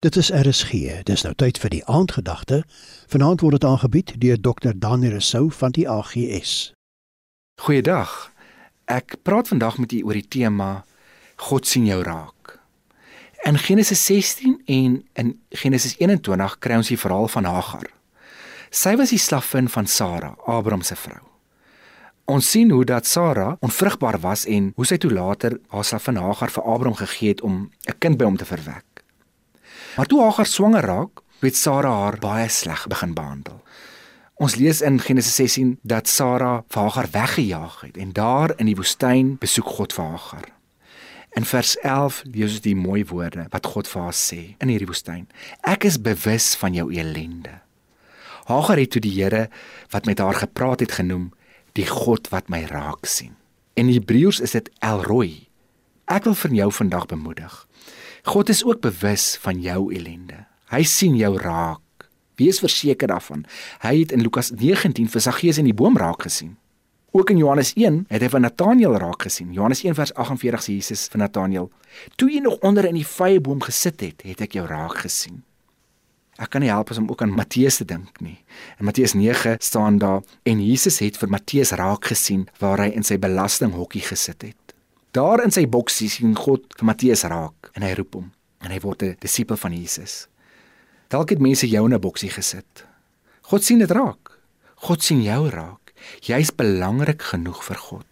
Dit is RSG. Dis nou tyd vir die aandgedagte. Vanaand word dit aangebied deur Dr. Daniel Rousseau van die AGS. Goeiedag. Ek praat vandag met u oor die tema God sien jou raak. In Genesis 16 en in Genesis 21 kry ons die verhaal van Hagar. Sy was die slavin van Sara, Abraham se vrou. Ons sien hoe dat Sara onvrugbaar was en hoe sy toe later haar slavin Hagar vir Abraham gegee het om 'n kind by hom te verwek. Maar toe Hagar swanger raak, het Sara haar baie sleg begin behandel. Ons lees in Genesis 16 dat Sara vir Hagar weggejaag het en daar in die woestyn besoek God vir Hagar. In vers 11 lees ons die mooi woorde wat God vir haar sê in hierdie woestyn. Ek is bewus van jou elende. Hagar het toe die Here wat met haar gepraat het genoem die God wat my raak sien. In Hebreëus is dit El Roi. Ek wil vir jou vandag bemoedig. God is ook bewus van jou ellende. Hy sien jou raak. Wees verseker daarvan. Hy het in Lukas 19 vir Saggeus in die boom raak gesien. Ook in Johannes 1 het hy van Nataneel raak gesien. Johannes 1 vers 48 sê Jesus vir Nataneel: "Toe jy nog onder in die vyeboom gesit het, het ek jou raak gesien." Ek kan nie help as om ook aan Matteus te dink nie. In Matteus 9 staan daar en Jesus het vir Matteus raak gesien waar hy in sy belastinghokkie gesit het. Daar in sy boksie sien God vir Matteus raak en hy roep hom en hy word 'n disipel van Jesus. Dalk het mense jou in 'n boksie gesit. God sien dit raak. God sien jou raak. Jy's belangrik genoeg vir God.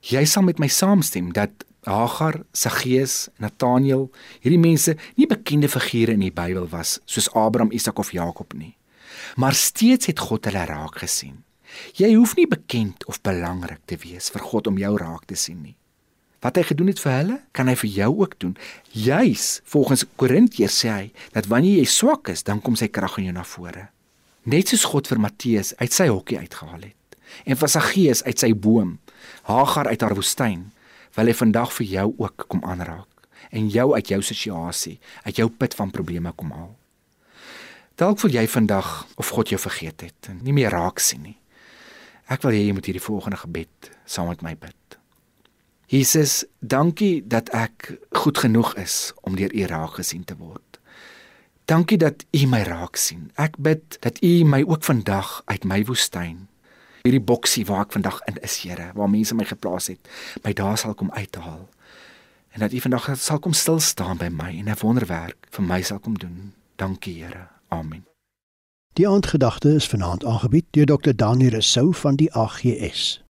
Jy sal met my saamstem dat Hagar, Saggeus, Nataneel, hierdie mense nie bekende figure in die Bybel was soos Abraham, Isak of Jakob nie. Maar steeds het God hulle raak gesien. Jy hoef nie bekend of belangrik te wees vir God om jou raak te sien nie. Wat hy gedoen het vir hulle, kan hy vir jou ook doen. Juis volgens Korintiërs sê hy dat wanneer jy swak is, dan kom sy krag in jou na vore. Net soos God vir Matteus uit sy hokkie uitgehaal het en vir Saggeus uit sy boom, Hagar uit haar woestyn, wil hy vandag vir jou ook kom aanraak en jou uit jou situasie, uit jou put van probleme kom haal. Dalk voel jy vandag of God jou vergeet het en nie meer raak sien nie. Ek wil hê jy moet hierdie volgende gebed saam met my bid. Jesus, dankie dat ek goed genoeg is om deur U raak gesien te word. Dankie dat U my raak sien. Ek bid dat U my ook vandag uit my woestyn, hierdie boksie waar ek vandag in is, Here, waar mense my geplaas het, my daar sal kom uithaal. En dat U vandag sal kom stil staan by my en 'n wonderwerk vir my sal kom doen. Dankie, Here. Amen. Die aandgedagte is vanaand aangebied deur Dr. Daniel Rousseau van die AGS.